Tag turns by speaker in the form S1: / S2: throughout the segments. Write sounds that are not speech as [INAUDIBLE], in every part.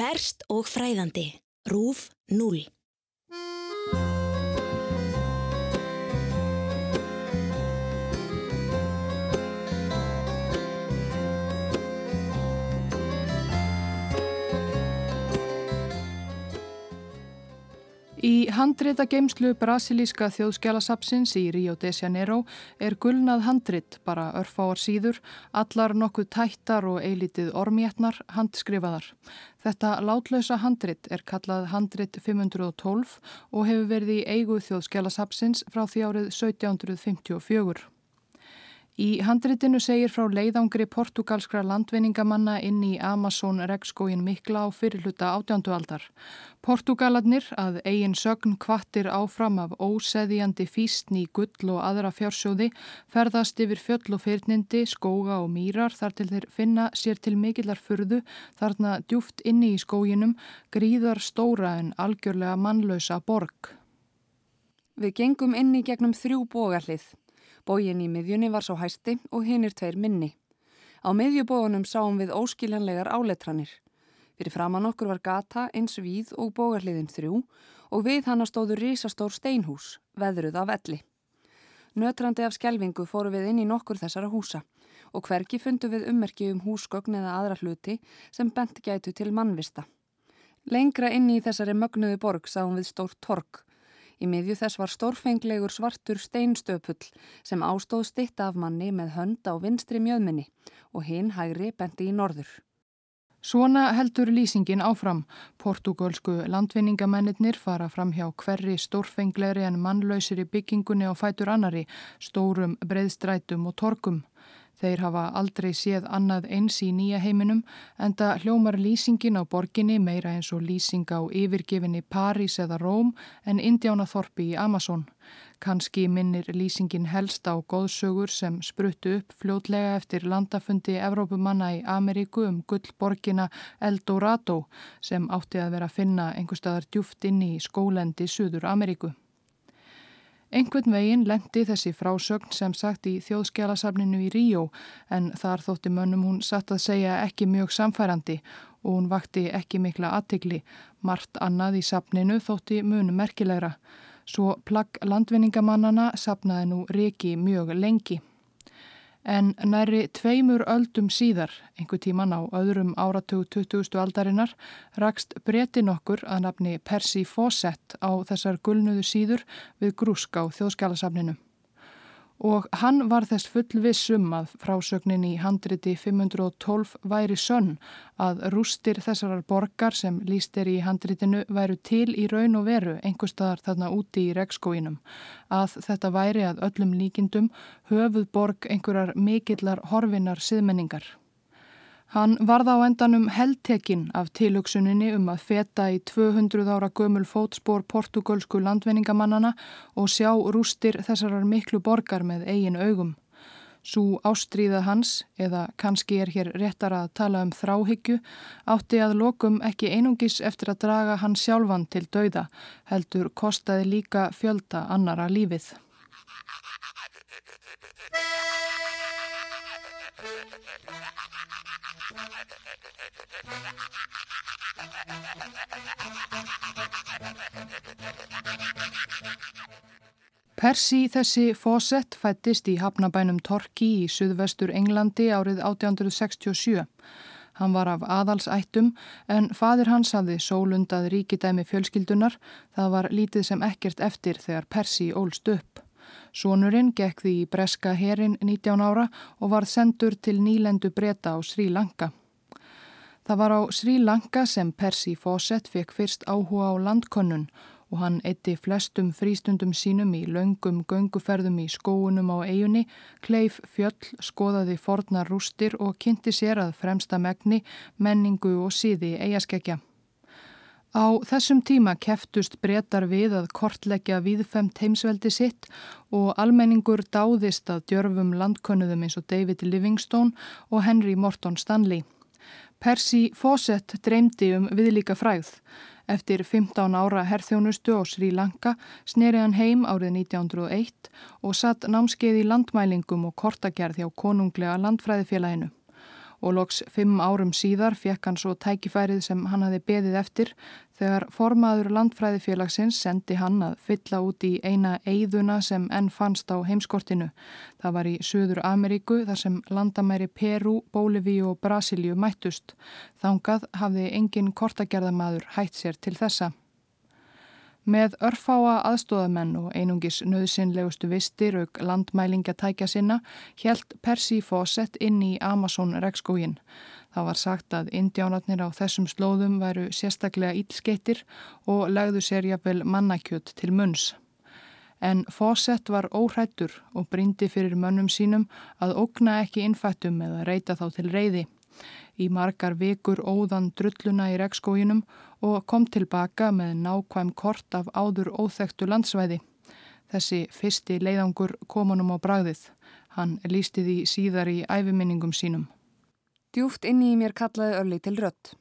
S1: Ferst og fræðandi. Rúf 0.
S2: Í handrita geimslu brasilíska þjóðskjálasapsins í Rio de Janeiro er gulnað handrit, bara örfáar síður, allar nokkuð tættar og eilitið ormjétnar handskrifaðar. Þetta látlausa handrit er kallað handrit 512 og hefur verið í eigu þjóðskjálasapsins frá því árið 1754. Í handritinu segir frá leiðangri portugalskra landvinningamanna inn í Amazon regnskóin mikla á fyrirluta átjándualdar. Portugaladnir að eigin sögn kvattir áfram af óseðjandi físni, gull og aðra fjársjóði ferðast yfir fjöll og fyrnindi, skóga og mýrar þar til þeir finna sér til mikillar furðu þarna djúft inni í skóginum gríðar stóra en algjörlega mannlausa borg.
S3: Við gengum inni gegnum þrjú bógarlið. Bógin í miðjunni var svo hæsti og hinnir tveir minni. Á miðjubógunum sáum við óskiljanlegar áletranir. Fyrir framann okkur var gata eins víð og bógarliðin þrjú og við hana stóðu risastór steinhús, veðruð af elli. Nötrandi af skjelvingu fóru við inn í nokkur þessara húsa og hverki fundu við ummerki um húsgögn eða aðra hluti sem bent gætu til mannvista. Lengra inn í þessari mögnuðu borg sáum við stór tork Í miðju þess var stórfenglegur svartur steinstöpull sem ástóð stitt af manni með hönd á vinstri mjöðminni og hinn hægri bendi í norður.
S2: Svona heldur lýsingin áfram. Portugalsku landvinningamennir fara fram hjá hverri stórfenglegri en mannlausir í byggingunni á fætur annari, stórum, breyðstrætum og torkum. Þeir hafa aldrei séð annað eins í nýja heiminum en það hljómar lýsingin á borginni meira eins og lýsing á yfirgefinni París eða Róm en Indiánaþorpi í Amazon. Kanski minnir lýsingin helst á góðsögur sem spruttu upp fljótlega eftir landafundi Evrópumanna í Ameríku um gullborgina Eldorado sem átti að vera að finna einhver staðar djúft inni í skólendi Suður Ameríku. Einhvern veginn lendi þessi frásögn sem sagt í þjóðskjálasafninu í Ríó en þar þótti mönnum hún satt að segja ekki mjög samfærandi og hún vakti ekki mikla aðtikli. Mart annað í safninu þótti munum merkilegra. Svo plagg landvinningamannana safnaði nú Riki mjög lengi. En næri tveimur öldum síðar, einhver tíman á öðrum áratug 20. aldarinnar, rakst bretin okkur að nafni Percy Fawcett á þessar gulnuðu síður við grúsk á þjóðskjálasafninu og hann var þess fullvissum að frásögnin í handriti 512 væri sönn að rústir þessarar borgar sem líst er í handritinu væru til í raun og veru einhverstaðar þarna úti í regskóinum að þetta væri að öllum líkindum höfuð borg einhverjar mikillar horfinar siðmenningar. Hann varð á endanum heldtekinn af tilugsuninni um að feta í 200 ára gömul fótspór portugalsku landvenningamannana og sjá rústir þessarar miklu borgar með eigin augum. Sú ástríða hans, eða kannski er hér réttar að tala um þráhyggju, átti að lokum ekki einungis eftir að draga hann sjálfan til dauða, heldur kostaði líka fjölda annara lífið. [LAUGHS] Persi þessi Fawcett fættist í hafnabænum Torki í suðvestur Englandi árið 1867. Hann var af aðalsættum en fadir hans hafði sólundað ríkidæmi fjölskyldunar. Það var lítið sem ekkert eftir þegar Persi ólst upp. Sónurinn gekk því í breska herin 19 ára og var sendur til nýlendu breyta á Sri Lanka. Það var á Sri Lanka sem Persi Fawcett fekk fyrst áhuga á landkonnun og hann eitti flestum frístundum sínum í laungum gönguferðum í skóunum á eigunni, kleif fjöll, skoðaði fornar rústir og kynnti sér að fremsta megni, menningu og síði eigaskekja. Á þessum tíma keftust breytar við að kortleggja viðfemt heimsveldi sitt og almenningur dáðist að djörfum landkönnuðum eins og David Livingstone og Henry Morton Stanley. Percy Fawcett dreymdi um viðlíka fræð. Eftir 15 ára herþjónustu á Sri Lanka sneri hann heim árið 1901 og satt námskeið í landmælingum og kortagerð hjá konunglega landfræðifélaginu. Og loks fimm árum síðar fekk hann svo tækifærið sem hann hafi beðið eftir þegar formaður landfræðifélagsins sendi hann að fylla út í eina eigðuna sem enn fannst á heimskortinu. Það var í Suður Ameríku þar sem landamæri Peru, Bólivíu og Brasilíu mættust. Þángað hafði engin kortagerðamaður hætt sér til þessa. Með örfáa aðstóðamenn og einungis nöðsynlegustu vistir auk landmælinga tækja sinna hjælt Percy Fawcett inn í Amazon rekskógin. Það var sagt að indjánatnir á þessum slóðum væru sérstaklega ílskeitir og legðu sér jafnvel mannakjöt til munns. En Fawcett var óhrættur og brindi fyrir mönnum sínum að ógna ekki innfættum eða reyta þá til reyði. Í margar vikur óðan drulluna í rekskóginum og kom tilbaka með nákvæm kort af áður óþektu landsvæði. Þessi fyrsti leiðangur kom honum á bragðið. Hann lísti því síðar í æfiminningum sínum.
S3: Djúft inni í mér kallaði Ölli til rött.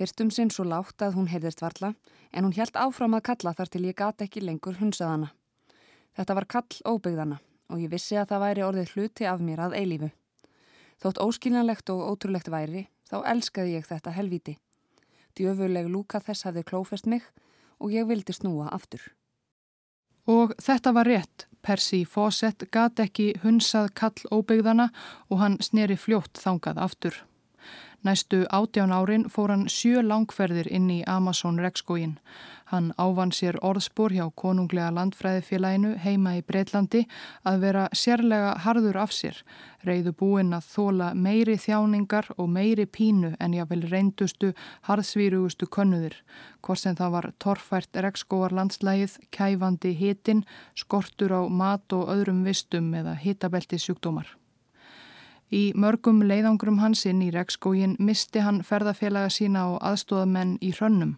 S3: Fyrstum sinn svo látt að hún heyrðist varla en hún helt áfram að kalla þar til ég gati ekki lengur hunsaðana. Þetta var kall óbyggðana og ég vissi að það væri orðið hluti af mér að eilífu. Þótt óskiljanlegt og ótrúlegt væri þá elskaði ég þetta helviti. Djöfuleg lúka þess hafði klófest mig og ég vildi snúa aftur.
S2: Og þetta var rétt. Percy Fawcett gat ekki hunsað kall óbyggðana og hann sneri fljótt þangað aftur. Næstu átján árin fór hann sjö langferðir inn í Amazon rekskóin. Hann ávann sér orðspor hjá konunglega landfræðifélaginu heima í Breitlandi að vera sérlega harður af sér, reyðu búinn að þóla meiri þjáningar og meiri pínu en jáfnvel reyndustu, harðsvírugustu könnuðir, hvort sem það var torfært rekskóar landslægið, kæfandi hitin, skortur á mat og öðrum vistum eða hitabelti sjúkdómar. Í mörgum leiðangrum hans inn í rekskógin misti hann ferðafélaga sína og aðstóðamenn í hrönnum.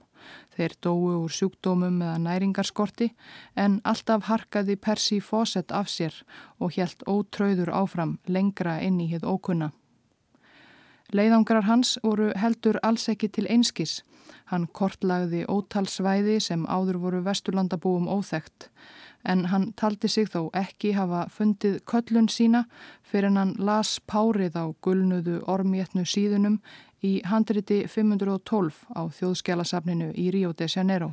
S2: Þeir dói úr sjúkdómum eða næringarskorti en alltaf harkaði Percy Fawcett af sér og helt ótröður áfram lengra inn í hitt ókunna. Leiðangrar hans voru heldur alls ekki til einskis. Hann kortlagði ótalsvæði sem áður voru vesturlandabúum óþægt en hann taldi sig þó ekki hafa fundið köllun sína fyrir hann las párið á gulnuðu ormjetnu síðunum í handriti 512 á þjóðskjálasafninu í Rio de Janeiro.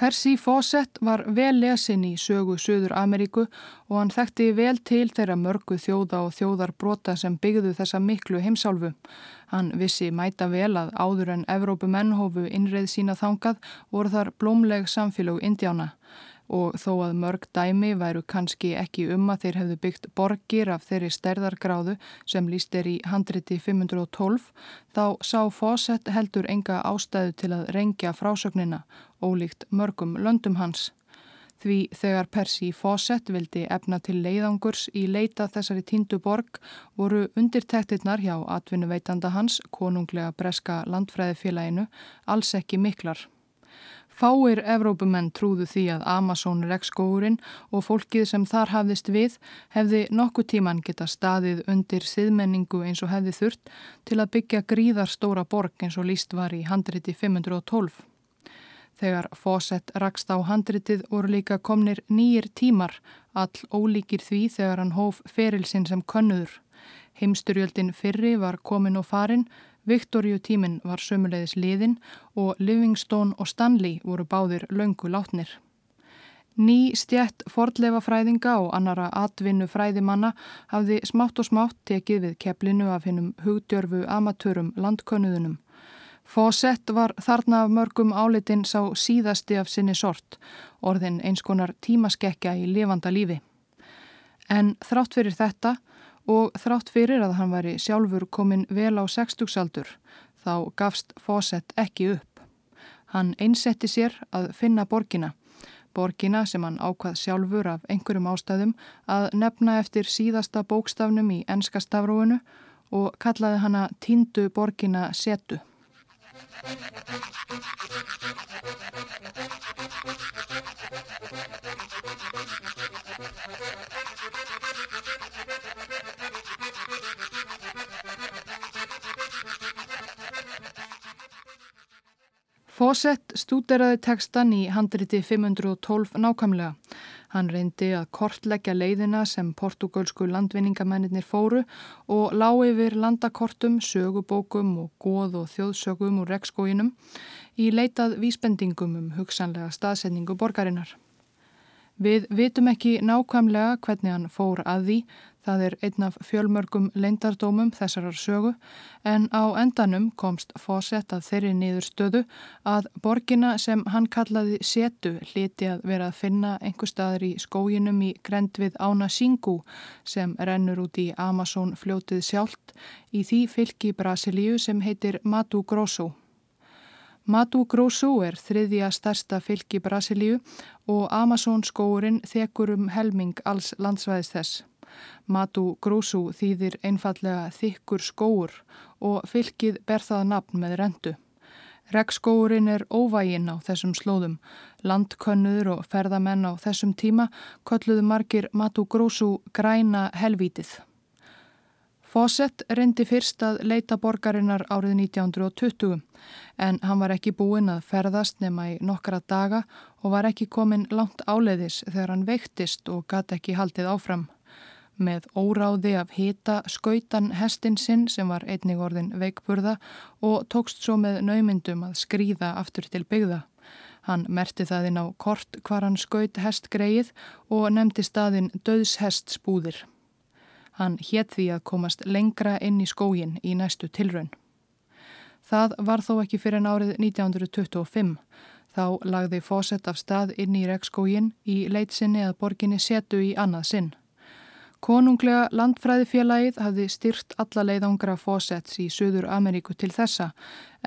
S2: Percy Fawcett var vel lesin í sögu Suður Ameríku og hann þekkti vel til þeirra mörgu þjóða og þjóðar brota sem byggðu þessa miklu heimsálfu. Hann vissi mæta vel að áður en Evrópumenn hófu innreið sína þangað voru þar blómleg samfélög Indiána og þó að mörg dæmi væru kannski ekki um að þeir hefðu byggt borgir af þeirri stærðargráðu sem líst er í handriti 512 þá sá Fawcett heldur enga ástæðu til að rengja frásögnina ólíkt mörgum löndum hans. Því þegar Percy Fawcett vildi efna til leiðangurs í leita þessari tíndu borg voru undirtektirnar hjá atvinnuveitanda hans, konunglega breska landfræðifélaginu, alls ekki miklar. Fáir Evrópumenn trúðu því að Amazon rekskóurinn og fólkið sem þar hafðist við hefði nokkuð tíman geta staðið undir siðmenningu eins og hefði þurft til að byggja gríðarstóra borg eins og líst var í handriti 512. Þegar Fawcett rakst á handritið voru líka komnir nýjir tímar, all ólíkir því þegar hann hóf ferilsinn sem könnuður. Heimsturjöldin fyrri var komin og farin, Viktoríu tímin var sömulegðis liðin og Livingstone og Stanley voru báðir löngu látnir. Ný stjætt fordleifafræðinga og annara atvinnu fræðimanna hafði smátt og smátt tekið við keplinu af hennum hugdjörfu amatörum landkönnuðunum. Fawcett var þarna af mörgum álitin sá síðasti af sinni sort, orðin eins konar tímaskekja í lifanda lífi. En þrátt fyrir þetta og þrátt fyrir að hann væri sjálfur komin vel á sextugsaldur þá gafst Fawcett ekki upp. Hann einsetti sér að finna borgina, borgina sem hann ákvað sjálfur af einhverjum ástæðum að nefna eftir síðasta bókstafnum í enska stafrúinu og kallaði hana Tindu borgina Setu. Fawcett stúderaði tekstan í handriti 512 nákvæmlega. Hann reyndi að kortleggja leiðina sem portugalsku landvinningamennir fóru og lág yfir landakortum, sögubókum og góð og þjóðsögum úr rekskóinum í leitað vísbendingum um hugsanlega staðsetningu borgarinnar. Við vitum ekki nákvæmlega hvernig hann fór að því, það er einn af fjölmörgum leindardómum þessarar sögu, en á endanum komst Fawcett að þeirri niður stöðu að borgina sem hann kallaði setu hliti að vera að finna einhver staðar í skóginum í grend við Ána Singu sem rennur út í Amazon fljótið sjálft í því fylki Brasilíu sem heitir Mato Grosso. Mato Grosso er þriðja stærsta fylki Brasilíu og Amazon skóurinn þekur um helming alls landsvæðis þess. Mato Grosso þýðir einfallega þykkur skóur og fylkið ber það nafn með rendu. Regnskóurinn er óvæginn á þessum slóðum. Landkönnuður og ferðamenn á þessum tíma kolluðu margir Mato Grosso græna helvítið. Fawcett reyndi fyrst að leita borgarinnar árið 1920 en hann var ekki búinn að ferðast nema í nokkra daga og var ekki komin langt áleiðis þegar hann veiktist og gæti ekki haldið áfram. Með óráði af hita skautan hestin sinn sem var einnig orðin veikburða og tókst svo með naumyndum að skrýða aftur til byggða. Hann merti það inn á kort hvar hann skaut hestgreið og nefndi staðin döðshestsbúðir. Hann hétt því að komast lengra inn í skógin í næstu tilraun. Það var þó ekki fyrir árið 1925. Þá lagði fósett af stað inn í rekskógin í leitsinni að borginni setu í annað sinn. Konunglega landfræðifélagið hafði styrt alla leiðangra fósetts í Suður Ameríku til þessa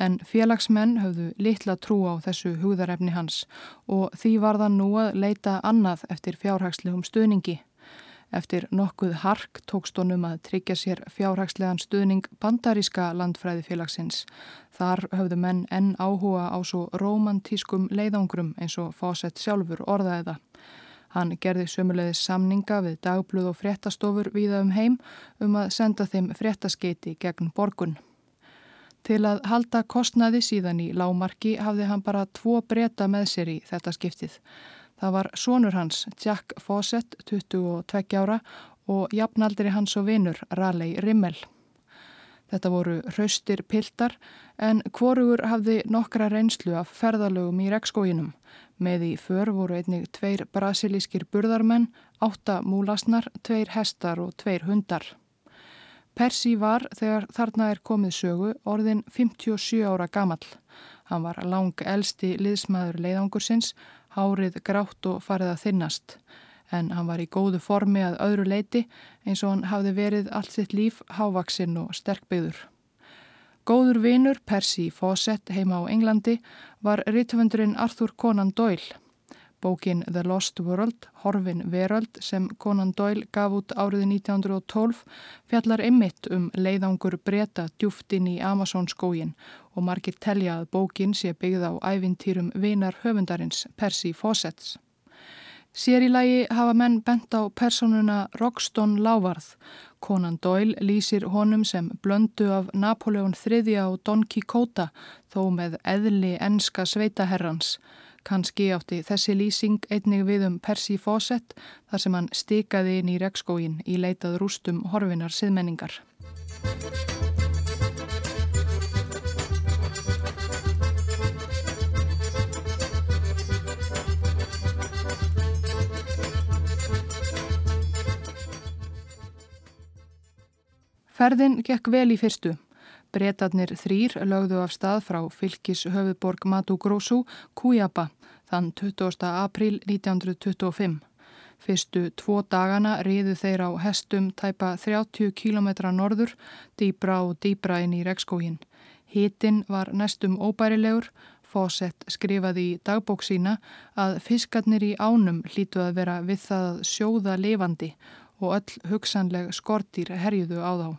S2: en félagsmenn höfðu litla trú á þessu hugðarefni hans og því var það nú að leita annað eftir fjárhagslegum stuðningi. Eftir nokkuð hark tókst honum að tryggja sér fjárhagslegan stuðning bandaríska landfræðifélagsins. Þar höfðu menn enn áhuga á svo romantískum leiðangrum eins og Fawcett sjálfur orðaði það. Hann gerði sömulegðis samninga við dagbluð og fréttastofur viða um heim um að senda þeim fréttaskeiti gegn borgun. Til að halda kostnaði síðan í lámarki hafði hann bara tvo breyta með sér í þetta skiptið. Það var sonur hans, Jack Fawcett, 22 ára og jafnaldri hans og vinur, Raleigh Rimmel. Þetta voru hraustir piltar en hvorugur hafði nokkra reynslu af ferðalögum í rekskóginum. Með í för voru einnig tveir brasilískir burðarmenn, átta múlasnar, tveir hestar og tveir hundar. Persi var, þegar þarna er komið sögu, orðin 57 ára gamall. Hann var lang elsti liðsmaður leiðangursins hárið grátt og farið að þinnast en hann var í góðu formi að öðru leiti eins og hann hafði verið allt sitt líf hávaksinn og sterkbyður. Góður vinur Percy Fawcett heima á Englandi var rittvöndurinn Arthur Conan Doyle. Bókin The Lost World, Horfin Veröld sem Conan Doyle gaf út árið 1912 fjallar ymitt um leiðangur breyta djúft inn í Amazonskógin og margir telja að bókin sé byggð á ævintýrum vinar höfundarins Percy Fawcetts. Sér í lagi hafa menn bent á personuna Roxton Lávarð. Conan Doyle lýsir honum sem blöndu af Napoleon III og Don Quixote þó með eðli enska sveitaherrans. Kanski átti þessi lýsing einnig við um Percy Fawcett þar sem hann stikaði inn í rekskóin í leitað rústum horfinar siðmenningar. Ferðin gekk vel í fyrstu. Bretarnir þrýr lögðu af stað frá fylgis höfuborg Matu Grosu, Kujaba, þann 20. april 1925. Fyrstu tvo dagana riðu þeir á hestum tæpa 30 km norður, dýbra og dýbra inn í rekskógin. Hitin var næstum óbærilegur, Fawcett skrifaði í dagbók sína að fiskarnir í ánum hlítu að vera við það að sjóða levandi og öll hugsanleg skortýr herjuðu á þá.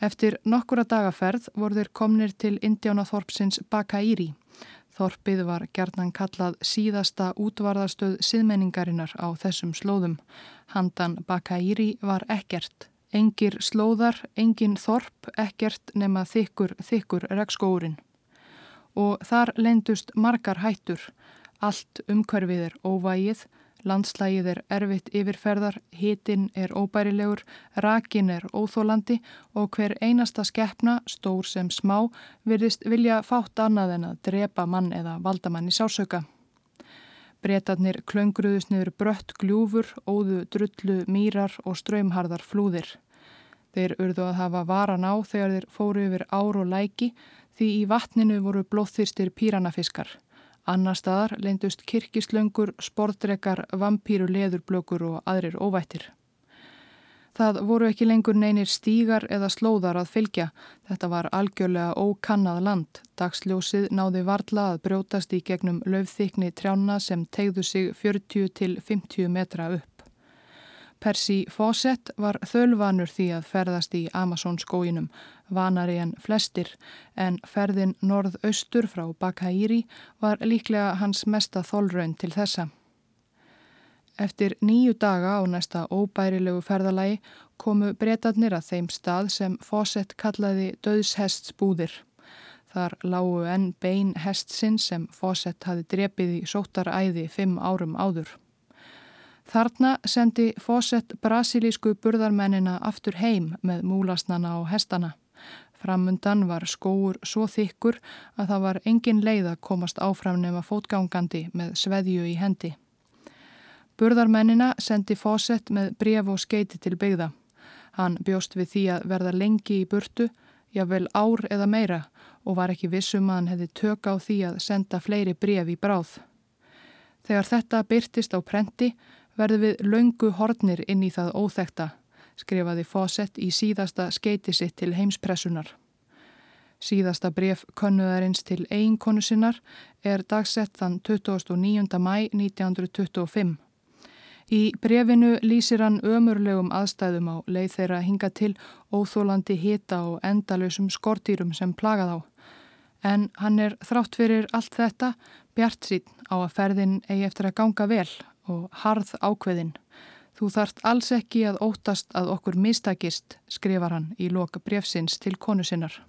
S2: Eftir nokkura dagaferð voru þeir komnir til Indiánaþorpsins Bakaíri. Þorpið var gerðnan kallað síðasta útvarðarstöð siðmenningarinnar á þessum slóðum. Handan Bakaíri var ekkert. Engir slóðar, engin þorp, ekkert nema þykkur, þykkur rekskórin. og þar lendust margar hættur. Allt umhverfið er óvægið, landslægið er erfitt yfirferðar, hitin er óbærilegur, rakin er óþólandi og hver einasta skeppna, stór sem smá, virðist vilja fátt annað en að drepa mann eða valda mann í sásauka. Bretarnir klöngruðust niður brött gljúfur, óðu drullu, mýrar og ströymharðar flúðir. Þeir urðu að hafa varan á þegar þeir fóru yfir ár og læki því í vatninu voru blóðþyrstir píranafiskar. Annar staðar leindust kirkislöngur, spordrekar, vampýru, leðurblökur og aðrir óvættir. Það voru ekki lengur neynir stígar eða slóðar að fylgja. Þetta var algjörlega ókannað land. Dagsljósið náði varla að brjótast í gegnum löfþykni trjána sem tegðu sig 40 til 50 metra upp. Percy Fawcett var þölvanur því að ferðast í Amazonskóinum, vanari en flestir, en ferðin norð-austur frá Bakhairi var líklega hans mesta þólraun til þessa. Eftir nýju daga á næsta óbærilegu ferðalagi komu breytatnir að þeim stað sem Fawcett kallaði döðshestsbúðir. Þar lágu enn bein hestsinn sem Fawcett hafi drepið í sóttaræði fimm árum áður. Þarna sendi Fawcett brasilísku burðarmennina aftur heim með múlasnana og hestana. Framundan var skóur svo þykkur að það var engin leið að komast áfram nema fótgangandi með sveðju í hendi. Burðarmennina sendi Fawcett með bref og skeiti til byggða. Hann bjóst við því að verða lengi í burtu, jável ár eða meira og var ekki vissum að hann hefði tök á því að senda fleiri bref í bráð. Þegar þetta byrtist á prenti verðum við laungu hornir inn í það óþekta, skrifaði Fawcett í síðasta skeiti sitt til heimspressunar. Síðasta bref könnuðarins til eiginkonu sinnar er dagsett þann 29. mæ 1925. Í brefinu lýsir hann ömurlegum aðstæðum á leið þeirra hinga til óþólandi hita og endalösum skortýrum sem plagað á. En hann er þrátt fyrir allt þetta bjart sín á að ferðin eigi eftir að ganga vel og harð ákveðin. Þú þart alls ekki að óttast að okkur mistakist, skrifar hann í loka brefsins til konu sinnar.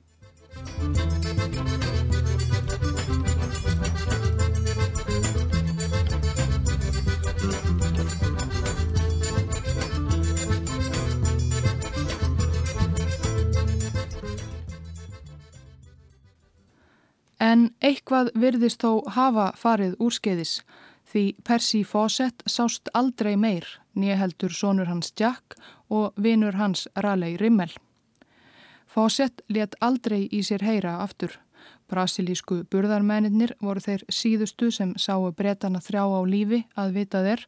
S2: En eitthvað virðist þó hafa farið úrskeiðis Því Percy Fawcett sást aldrei meir, nýjaheldur sonur hans Jack og vinur hans Raleigh Rimmel. Fawcett let aldrei í sér heyra aftur. Brasilísku burðarmennir voru þeir síðustu sem sáu bretana þrjá á lífi að vita þeir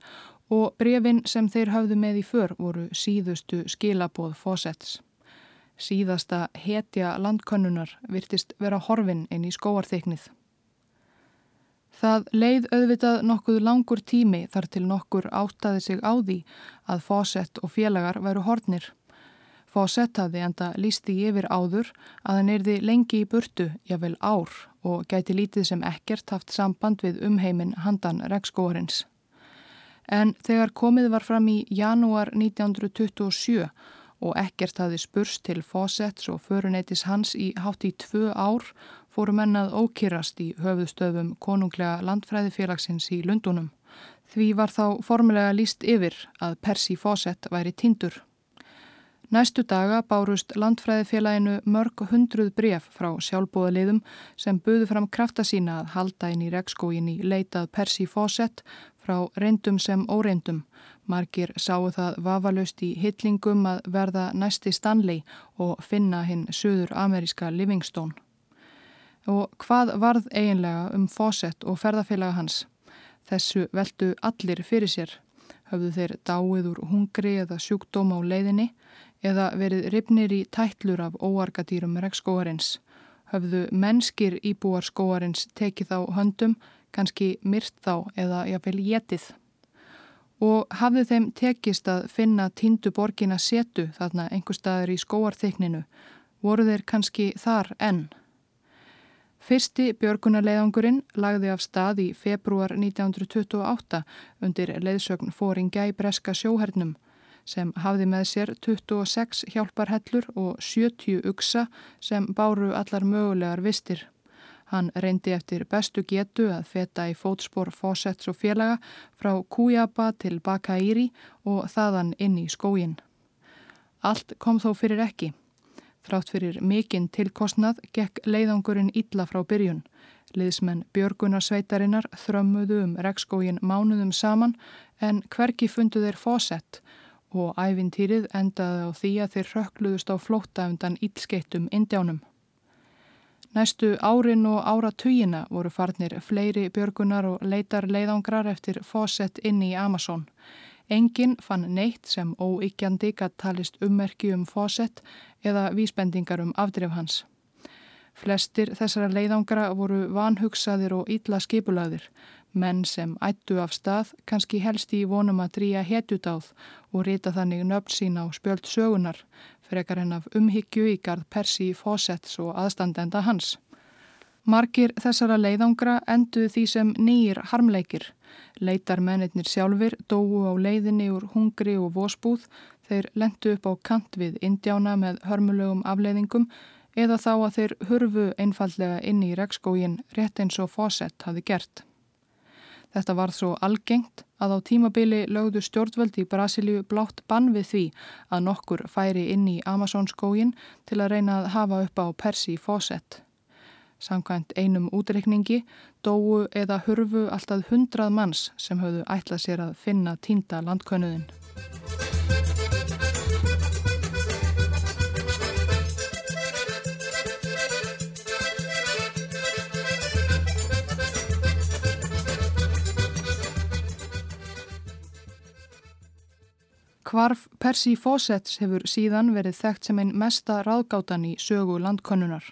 S2: og brefin sem þeir hafðu með í för voru síðustu skilaboð Fawcetts. Síðasta hetja landkönnunar virtist vera horfin inn í skóarþyknið. Það leið auðvitað nokkuð langur tími þar til nokkur áttaði sig á því að Fawcett og félagar væru hornir. Fawcett hafði enda lísti yfir áður að hann erði lengi í burtu, jável ár, og gæti lítið sem ekkert haft samband við umheimin handan regnskóarins. En þegar komið var fram í janúar 1927 og ekkert hafði spurst til Fawcetts og föruneytis hans í hátt í tvö ár fóru mennað ókýrast í höfuðstöfum konunglega landfræðifélagsins í Lundunum. Því var þá formulega líst yfir að Percy Fawcett væri tindur. Næstu daga bárust landfræðifélaginu mörg hundruð bref frá sjálfbúðaliðum sem buðu fram krafta sína að halda inn í rekskóin í leitað Percy Fawcett frá reyndum sem óreindum. Margir sáu það vafalust í hyllingum að verða næsti Stanley og finna hinn söður ameríska Livingstone. Og hvað varð eiginlega um Fawcett og ferðarfélaga hans? Þessu veldu allir fyrir sér. Hafðu þeir dáið úr hungri eða sjúkdóma á leiðinni eða verið ripnir í tætlur af óargadýrum rekskóarins. Hafðu mennskir íbúar skóarins tekið á höndum, kannski myrt þá eða jáfnvel getið. Og hafðu þeim tekist að finna tindu borgin að setu þarna einhver staður í skóarþykninu, voru þeir kannski þar enn? Fyrsti björgunarleiðangurinn lagði af stað í februar 1928 undir leiðsögn fóringja í breska sjóhernum sem hafði með sér 26 hjálparhellur og 70 uksa sem báru allar mögulegar vistir. Hann reyndi eftir bestu getu að feta í fótspor Fawcetts og félaga frá Kujaba til Bakairi og þaðan inn í skógin. Allt kom þó fyrir ekki. Þrátt fyrir mikinn tilkostnað gekk leiðangurinn illa frá byrjun. Liðsmenn Björgunarsveitarinnar þrömmuðu um rekskógin mánuðum saman en hverki fundu þeir Fawcett og ævintýrið endaði á því að þeir rökkluðust á flótta undan ílskeittum indjánum. Næstu árin og áratugina voru farnir fleiri björgunar og leitar leiðangrar eftir fósett inni í Amazon. Engin fann neitt sem óíkjandi gatt talist ummerki um fósett eða vísbendingar um afdrif hans. Flestir þessara leiðangra voru vanhugsaðir og ítla skipulaðir, menn sem ættu af stað kannski helst í vonum að drýja hetjutáð og rita þannig nöfn sín á spjöld sögunar, frekar en af umhyggju í gard Persi Fawcetts og aðstandenda hans. Margir þessara leiðangra enduð því sem nýjir harmleikir. Leitar mennir sjálfur dóu á leiðinni úr hungri og vósbúð, þeir lendu upp á kant við Indjána með hörmulegum afleiðingum eða þá að þeir hurfu einfallega inn í rekskógin rétt eins og Fawcett hafi gert. Þetta var svo algengt að á tímabili lögðu stjórnvöld í Brasilíu blátt bann við því að nokkur færi inn í Amazonskógin til að reyna að hafa upp á Persi fósett. Samkvæmt einum útreikningi dóu eða hurfu alltaf hundrað manns sem höfðu ætlað sér að finna týnda landkönnuðin. Hvarf Percy Fawcetts hefur síðan verið þekkt sem einn mesta ráðgátan í sögu landkonnunar.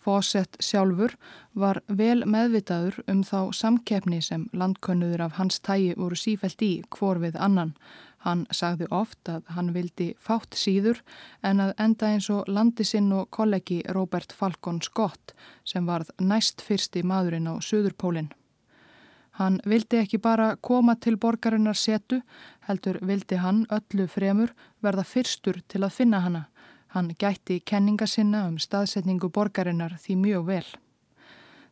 S2: Fawcett sjálfur var vel meðvitaður um þá samkeppni sem landkonnuður af hans tægi voru sífælt í hvor við annan. Hann sagði oft að hann vildi fátt síður en að enda eins og landi sinn og kollegi Robert Falcon Scott sem varð næst fyrsti maðurinn á Suðurpólinn. Hann vildi ekki bara koma til borgarinnar setu, heldur vildi hann öllu fremur verða fyrstur til að finna hana. Hann gætti kenninga sinna um staðsetningu borgarinnar því mjög vel.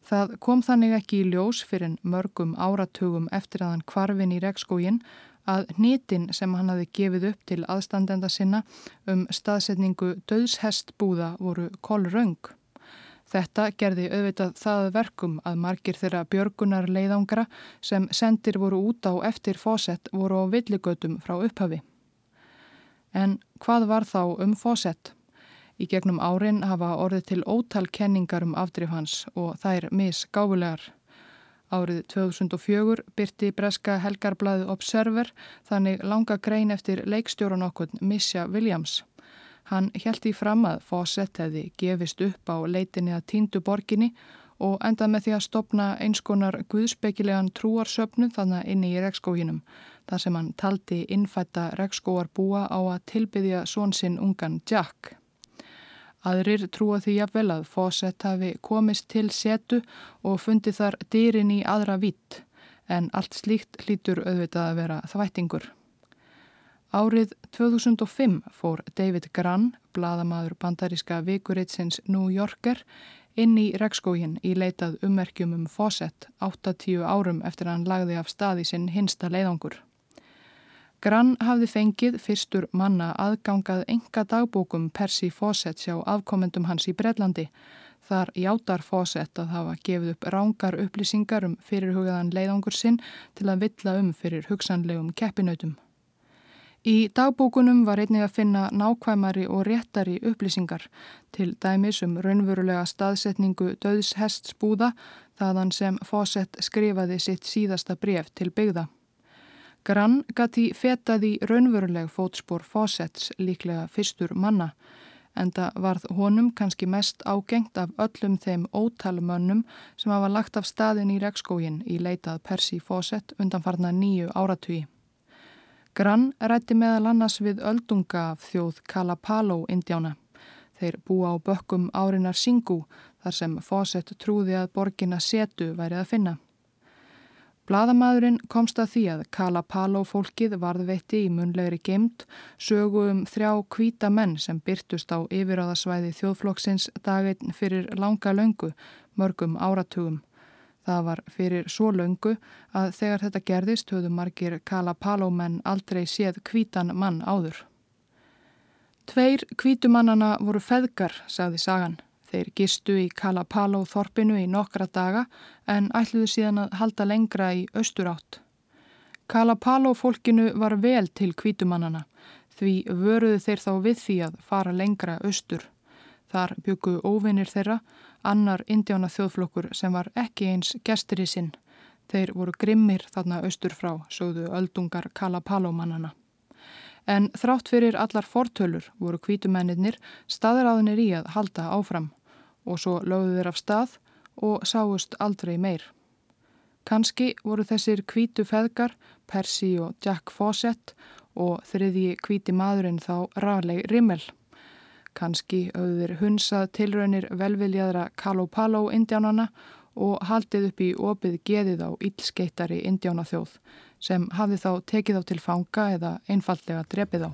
S2: Það kom þannig ekki í ljós fyrir mörgum áratugum eftir að hann kvarfin í rekskógin að nýtin sem hann hafi gefið upp til aðstandenda sinna um staðsetningu döðshestbúða voru kolröng. Þetta gerði auðvitað það verkum að margir þeirra björgunar leiðangra sem sendir voru út á eftir fósett voru á villigötum frá upphafi. En hvað var þá um fósett? Í gegnum árin hafa orðið til ótal kenningar um afdrif hans og þær misgáfulegar. Árið 2004 byrti breska helgarblæðu Observer þannig langa grein eftir leikstjóran okkur Misha Williams. Hann held í fram að Fawcett hefði gefist upp á leitinni að tíndu borginni og endað með því að stopna einskonar guðspekilegan trúarsöpnu þannig inni í rekskóginum þar sem hann taldi innfætta rekskóar búa á að tilbyðja svonsinn ungan Jack. Aðrir trúa því jafnvel að Fawcett hafi komist til setu og fundi þar dýrin í aðra vitt en allt slíkt hlýtur auðvitað að vera þvættingur. Árið 2005 fór David Grann, bladamadur bandaríska vikuritsins New Yorker, inn í rekskógin í leitað ummerkjum um Fawcett 8-10 árum eftir að hann lagði af staði sinn hinsta leiðangur. Grann hafði fengið fyrstur manna aðgangað enga dagbókum Percy Fawcett sjá afkomendum hans í Breitlandi. Þar játar Fawcett að hafa gefið upp rángar upplýsingar um fyrirhugaðan leiðangur sinn til að villa um fyrir hugsanlegum keppinautum. Í dagbókunum var einnig að finna nákvæmari og réttari upplýsingar til dæmis um raunverulega staðsetningu döðshest spúða þaðan sem Fawcett skrifaði sitt síðasta bref til byggða. Grann gati fetaði raunveruleg fótspór Fawcetts líklega fyrstur manna en það varð honum kannski mest ágengt af öllum þeim ótalumönnum sem hafa lagt af staðin í rekskógin í leitað Percy Fawcett undanfarnar nýju áratugi. Grann rætti meðal annars við öldunga af þjóð Kalapalo indjána. Þeir búa á bökkum árinar Singu þar sem Fawcett trúði að borgina setu værið að finna. Blaðamæðurinn komst að því að Kalapalo fólkið varðveitti í munlegri geimt sögu um þrjá kvíta menn sem byrtust á yfiráðasvæði þjóðflokksins daginn fyrir langa löngu, mörgum áratugum. Það var fyrir svo löngu að þegar þetta gerðist höfðu margir Kalapalómenn aldrei séð kvítan mann áður. Tveir kvítumannana voru feðgar, sagði sagan. Þeir gistu í Kalapaló þorpinu í nokkra daga en ætluðu síðan að halda lengra í austur átt. Kalapaló fólkinu var vel til kvítumannana því vöruðu þeir þá við því að fara lengra austur. Þar byggu óvinnir þeirra, annar indjána þjóðflokkur sem var ekki eins gestur í sinn. Þeir voru grimmir þarna austur frá, sögðu öldungar Kalapaló mannana. En þrátt fyrir allar fortölur voru kvítumennir staðráðinir í að halda áfram og svo lögðu þeir af stað og sáust aldrei meir. Kanski voru þessir kvítu feðgar, Percy og Jack Fawcett og þriðji kvíti maðurinn þá Raleigh Rimmel. Kanski auðvir hunsað tilraunir velviljaðra Kalopalo indjánana og haldið upp í opið geðið á ílskeittari indjánaþjóð sem hafði þá tekið á til fanga eða einfallega drepið á.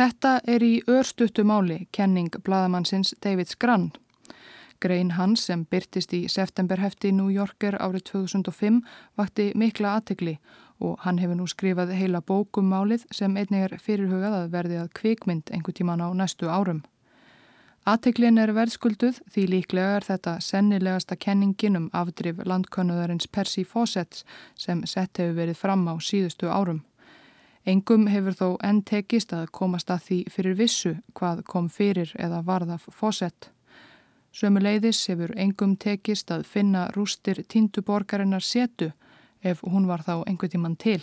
S2: Þetta er í örstuttu máli kenning bladamannsins David Scrann. Grein hans sem byrtist í septemberhefti New Yorker árið 2005 vakti mikla aðtegli og hann hefur nú skrifað heila bókum málið sem einnig er fyrirhugað að verði að kvikmynd einhver tíman á næstu árum. Aðteglin er verðskulduð því líklega er þetta sennilegasta kenningin um afdrif landkönnuðarins Percy Fawcett sem sett hefur verið fram á síðustu árum. Engum hefur þó enn tekist að komast að því fyrir vissu hvað kom fyrir eða varða Fawcett. Sömu leiðis hefur engum tekist að finna rústir tinduborgarinnar setu ef hún var þá einhver tíman til.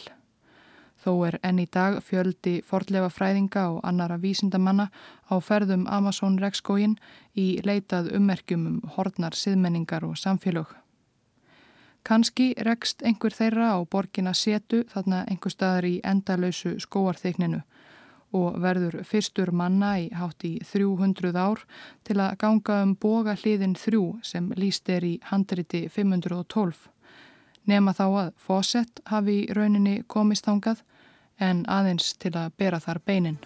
S2: Þó er enn í dag fjöldi fordlefa fræðinga og annara vísindamanna á ferðum Amazon rekskóin í leitað ummerkjum um hornar siðmenningar og samfélög. Kanski rekst einhver þeirra á borgina setu þarna einhver staðar í endalausu skóarþykninu og verður fyrstur manna í hátt í 300 ár til að ganga um boga hliðin þrjú sem líst er í handriti 512. Nema þá að Fawcett hafi rauninni komist þangað en aðeins til að bera þar beinin.